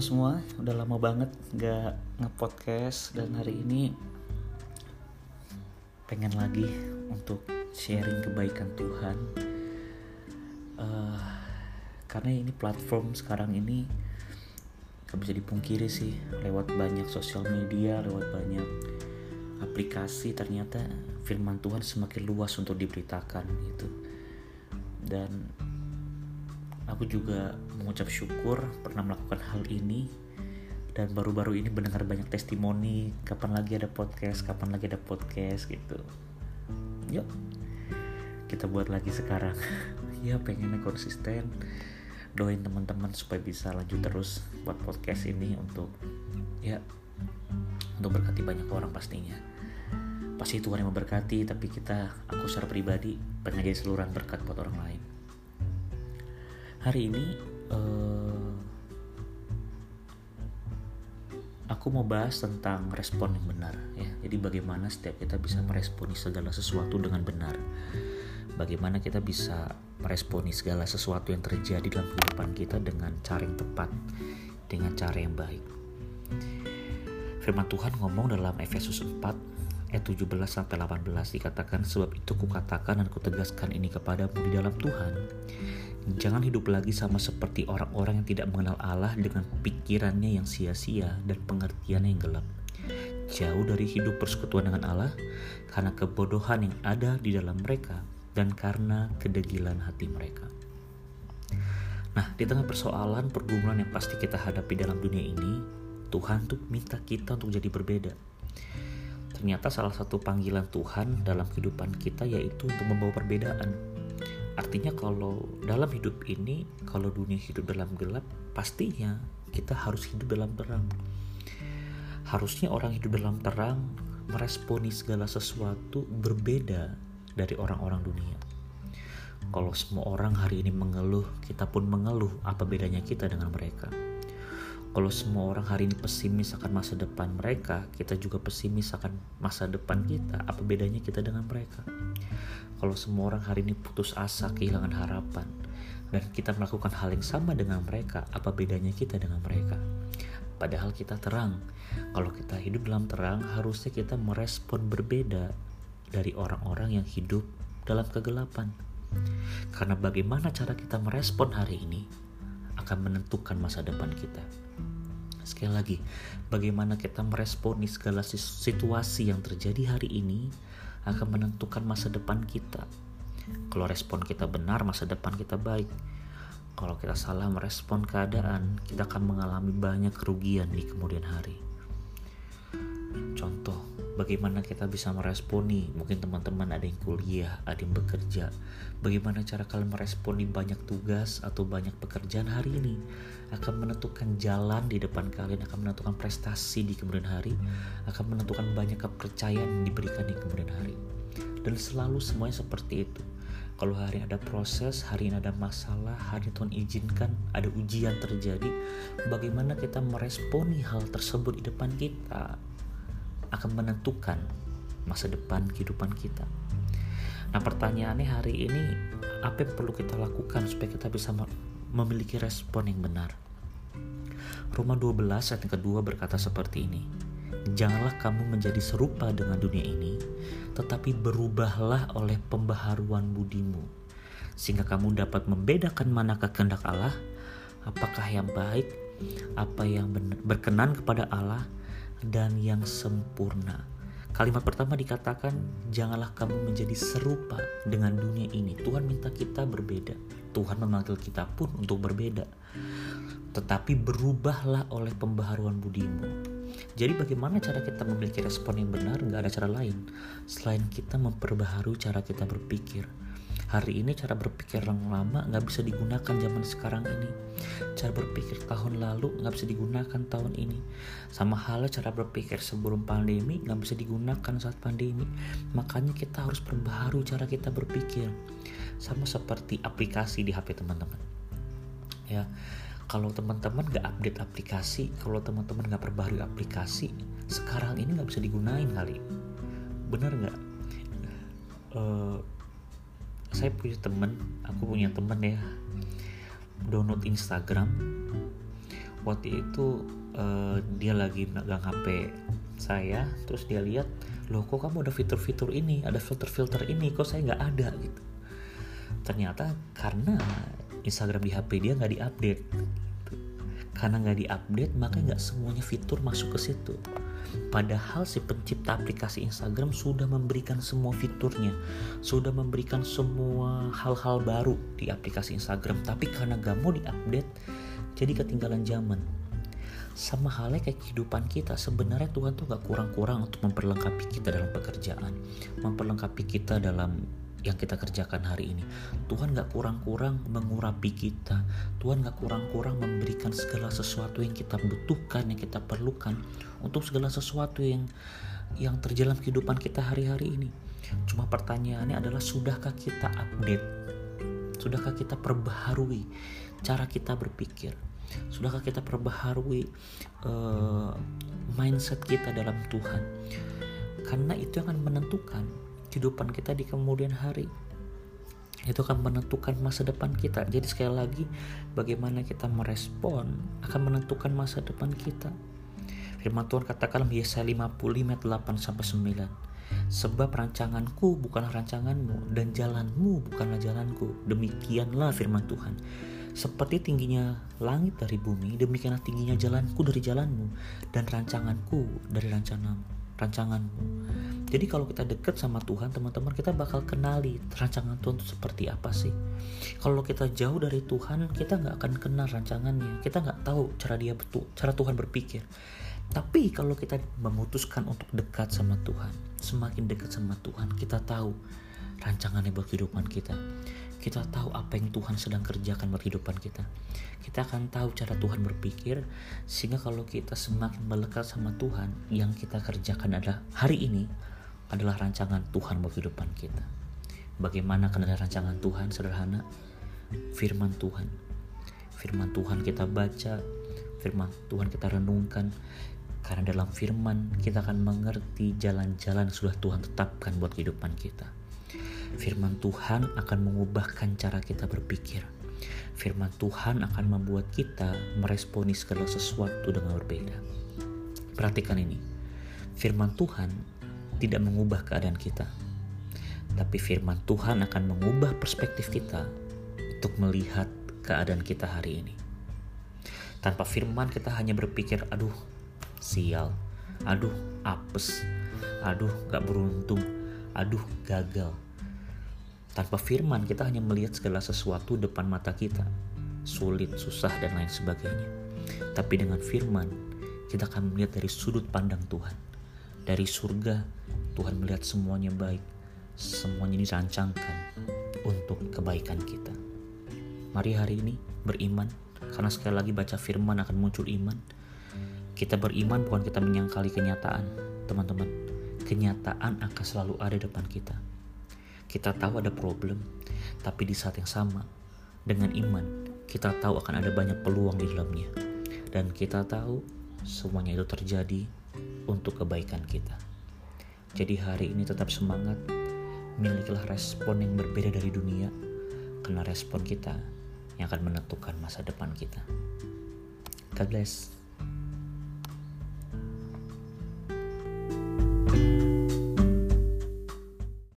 Semua, udah lama banget gak nge-podcast dan hari ini pengen lagi untuk sharing kebaikan Tuhan. Uh, karena ini platform sekarang ini gak bisa dipungkiri sih, lewat banyak sosial media, lewat banyak aplikasi ternyata firman Tuhan semakin luas untuk diberitakan gitu. Dan Aku juga mengucap syukur pernah melakukan hal ini dan baru-baru ini mendengar banyak testimoni kapan lagi ada podcast, kapan lagi ada podcast gitu. Yuk, kita buat lagi sekarang. ya pengennya konsisten. Doain teman-teman supaya bisa lanjut terus buat podcast ini untuk ya untuk berkati banyak orang pastinya. Pasti Tuhan yang memberkati, tapi kita, aku secara pribadi pengen jadi seluruhan berkat buat orang lain hari ini uh, aku mau bahas tentang respon yang benar ya. Jadi bagaimana setiap kita bisa meresponi segala sesuatu dengan benar. Bagaimana kita bisa meresponi segala sesuatu yang terjadi dalam kehidupan kita dengan cara yang tepat, dengan cara yang baik. Firman Tuhan ngomong dalam Efesus 4 ayat 17 sampai 18 dikatakan sebab itu kukatakan dan kutegaskan ini kepadamu di dalam Tuhan Jangan hidup lagi sama seperti orang-orang yang tidak mengenal Allah dengan pikirannya yang sia-sia dan pengertiannya yang gelap. Jauh dari hidup persekutuan dengan Allah karena kebodohan yang ada di dalam mereka dan karena kedegilan hati mereka. Nah, di tengah persoalan pergumulan yang pasti kita hadapi dalam dunia ini, Tuhan tuh minta kita untuk jadi berbeda. Ternyata salah satu panggilan Tuhan dalam kehidupan kita yaitu untuk membawa perbedaan Artinya kalau dalam hidup ini, kalau dunia hidup dalam gelap, pastinya kita harus hidup dalam terang. Harusnya orang hidup dalam terang meresponi segala sesuatu berbeda dari orang-orang dunia. Kalau semua orang hari ini mengeluh, kita pun mengeluh. Apa bedanya kita dengan mereka? Kalau semua orang hari ini pesimis akan masa depan mereka, kita juga pesimis akan masa depan kita. Apa bedanya kita dengan mereka? kalau semua orang hari ini putus asa, kehilangan harapan, dan kita melakukan hal yang sama dengan mereka, apa bedanya kita dengan mereka? Padahal kita terang. Kalau kita hidup dalam terang, harusnya kita merespon berbeda dari orang-orang yang hidup dalam kegelapan. Karena bagaimana cara kita merespon hari ini akan menentukan masa depan kita. Sekali lagi, bagaimana kita meresponi segala situasi yang terjadi hari ini akan menentukan masa depan kita. Kalau respon kita benar, masa depan kita baik. Kalau kita salah merespon keadaan, kita akan mengalami banyak kerugian di kemudian hari. Bagaimana kita bisa meresponi? Mungkin teman-teman ada yang kuliah ada yang bekerja. Bagaimana cara kalian meresponi banyak tugas atau banyak pekerjaan hari ini? Akan menentukan jalan di depan kalian akan menentukan prestasi di kemudian hari akan menentukan banyak kepercayaan yang diberikan di kemudian hari. Dan selalu semuanya seperti itu. Kalau hari ada proses, hari ini ada masalah, hari Tuhan izinkan ada ujian terjadi, bagaimana kita meresponi hal tersebut di depan kita akan menentukan masa depan kehidupan kita. Nah pertanyaannya hari ini apa yang perlu kita lakukan supaya kita bisa memiliki respon yang benar? Roma 12 ayat yang kedua berkata seperti ini. Janganlah kamu menjadi serupa dengan dunia ini, tetapi berubahlah oleh pembaharuan budimu, sehingga kamu dapat membedakan manakah kehendak Allah, apakah yang baik, apa yang berkenan kepada Allah, dan yang sempurna. Kalimat pertama dikatakan, "Janganlah kamu menjadi serupa dengan dunia ini." Tuhan minta kita berbeda. Tuhan memanggil kita pun untuk berbeda. Tetapi berubahlah oleh pembaharuan budimu. Jadi bagaimana cara kita memiliki respon yang benar? Nggak ada cara lain selain kita memperbaharui cara kita berpikir hari ini cara berpikir yang lama nggak bisa digunakan zaman sekarang ini. Cara berpikir tahun lalu nggak bisa digunakan tahun ini. Sama halnya cara berpikir sebelum pandemi nggak bisa digunakan saat pandemi. Makanya kita harus perbaharui cara kita berpikir. Sama seperti aplikasi di HP teman-teman. Ya kalau teman-teman nggak update aplikasi kalau teman-teman nggak perbaharui aplikasi sekarang ini nggak bisa digunain kali. Bener nggak? Uh, saya punya temen aku punya temen ya. Download Instagram. Waktu itu uh, dia lagi megang HP saya terus dia lihat loh kok kamu ada fitur-fitur ini? Ada filter-filter ini? Kok saya nggak ada? Gitu. Ternyata karena Instagram di HP dia nggak diupdate karena nggak diupdate maka nggak semuanya fitur masuk ke situ Padahal si pencipta aplikasi Instagram sudah memberikan semua fiturnya, sudah memberikan semua hal-hal baru di aplikasi Instagram. Tapi karena gak mau diupdate, jadi ketinggalan zaman. Sama halnya kayak kehidupan kita, sebenarnya Tuhan tuh gak kurang-kurang untuk memperlengkapi kita dalam pekerjaan, memperlengkapi kita dalam yang kita kerjakan hari ini. Tuhan gak kurang-kurang mengurapi kita. Tuhan gak kurang-kurang memberikan segala sesuatu yang kita butuhkan, yang kita perlukan untuk segala sesuatu yang yang terjalan kehidupan kita hari-hari ini. Cuma pertanyaannya adalah sudahkah kita update? Sudahkah kita perbaharui cara kita berpikir? Sudahkah kita perbaharui uh, mindset kita dalam Tuhan? Karena itu yang akan menentukan kehidupan kita di kemudian hari. Itu akan menentukan masa depan kita. Jadi sekali lagi bagaimana kita merespon akan menentukan masa depan kita. Firman Tuhan katakan Yesaya 55 ayat 8 sampai 9 sebab rancanganku bukanlah rancanganmu dan jalanmu bukanlah jalanku. Demikianlah firman Tuhan. Seperti tingginya langit dari bumi demikianlah tingginya jalanku dari jalanmu dan rancanganku dari rancanganmu rancanganmu. Jadi kalau kita deket sama Tuhan, teman-teman, kita bakal kenali rancangan Tuhan itu seperti apa sih. Kalau kita jauh dari Tuhan, kita nggak akan kenal rancangannya. Kita nggak tahu cara dia betul, cara Tuhan berpikir. Tapi kalau kita memutuskan untuk dekat sama Tuhan, semakin dekat sama Tuhan, kita tahu rancangannya buat kehidupan kita kita tahu apa yang Tuhan sedang kerjakan buat kehidupan kita. Kita akan tahu cara Tuhan berpikir sehingga kalau kita semakin melekat sama Tuhan, yang kita kerjakan adalah hari ini adalah rancangan Tuhan buat kehidupan kita. Bagaimana kenal rancangan Tuhan sederhana? Firman Tuhan. Firman Tuhan kita baca, firman Tuhan kita renungkan, karena dalam firman kita akan mengerti jalan-jalan sudah Tuhan tetapkan buat kehidupan kita. Firman Tuhan akan mengubahkan cara kita berpikir. Firman Tuhan akan membuat kita meresponi segala sesuatu dengan berbeda. Perhatikan ini. Firman Tuhan tidak mengubah keadaan kita. Tapi firman Tuhan akan mengubah perspektif kita untuk melihat keadaan kita hari ini. Tanpa firman kita hanya berpikir, aduh sial, aduh apes, aduh gak beruntung, aduh gagal. Tanpa firman kita hanya melihat segala sesuatu depan mata kita, sulit, susah, dan lain sebagainya. Tapi dengan firman, kita akan melihat dari sudut pandang Tuhan. Dari surga, Tuhan melihat semuanya baik, semuanya dirancangkan untuk kebaikan kita. Mari hari ini beriman, karena sekali lagi baca firman akan muncul iman. Kita beriman bukan kita menyangkali kenyataan, teman-teman. Kenyataan akan selalu ada depan kita kita tahu ada problem, tapi di saat yang sama, dengan iman, kita tahu akan ada banyak peluang di dalamnya. Dan kita tahu semuanya itu terjadi untuk kebaikan kita. Jadi hari ini tetap semangat, milikilah respon yang berbeda dari dunia, karena respon kita yang akan menentukan masa depan kita. God bless.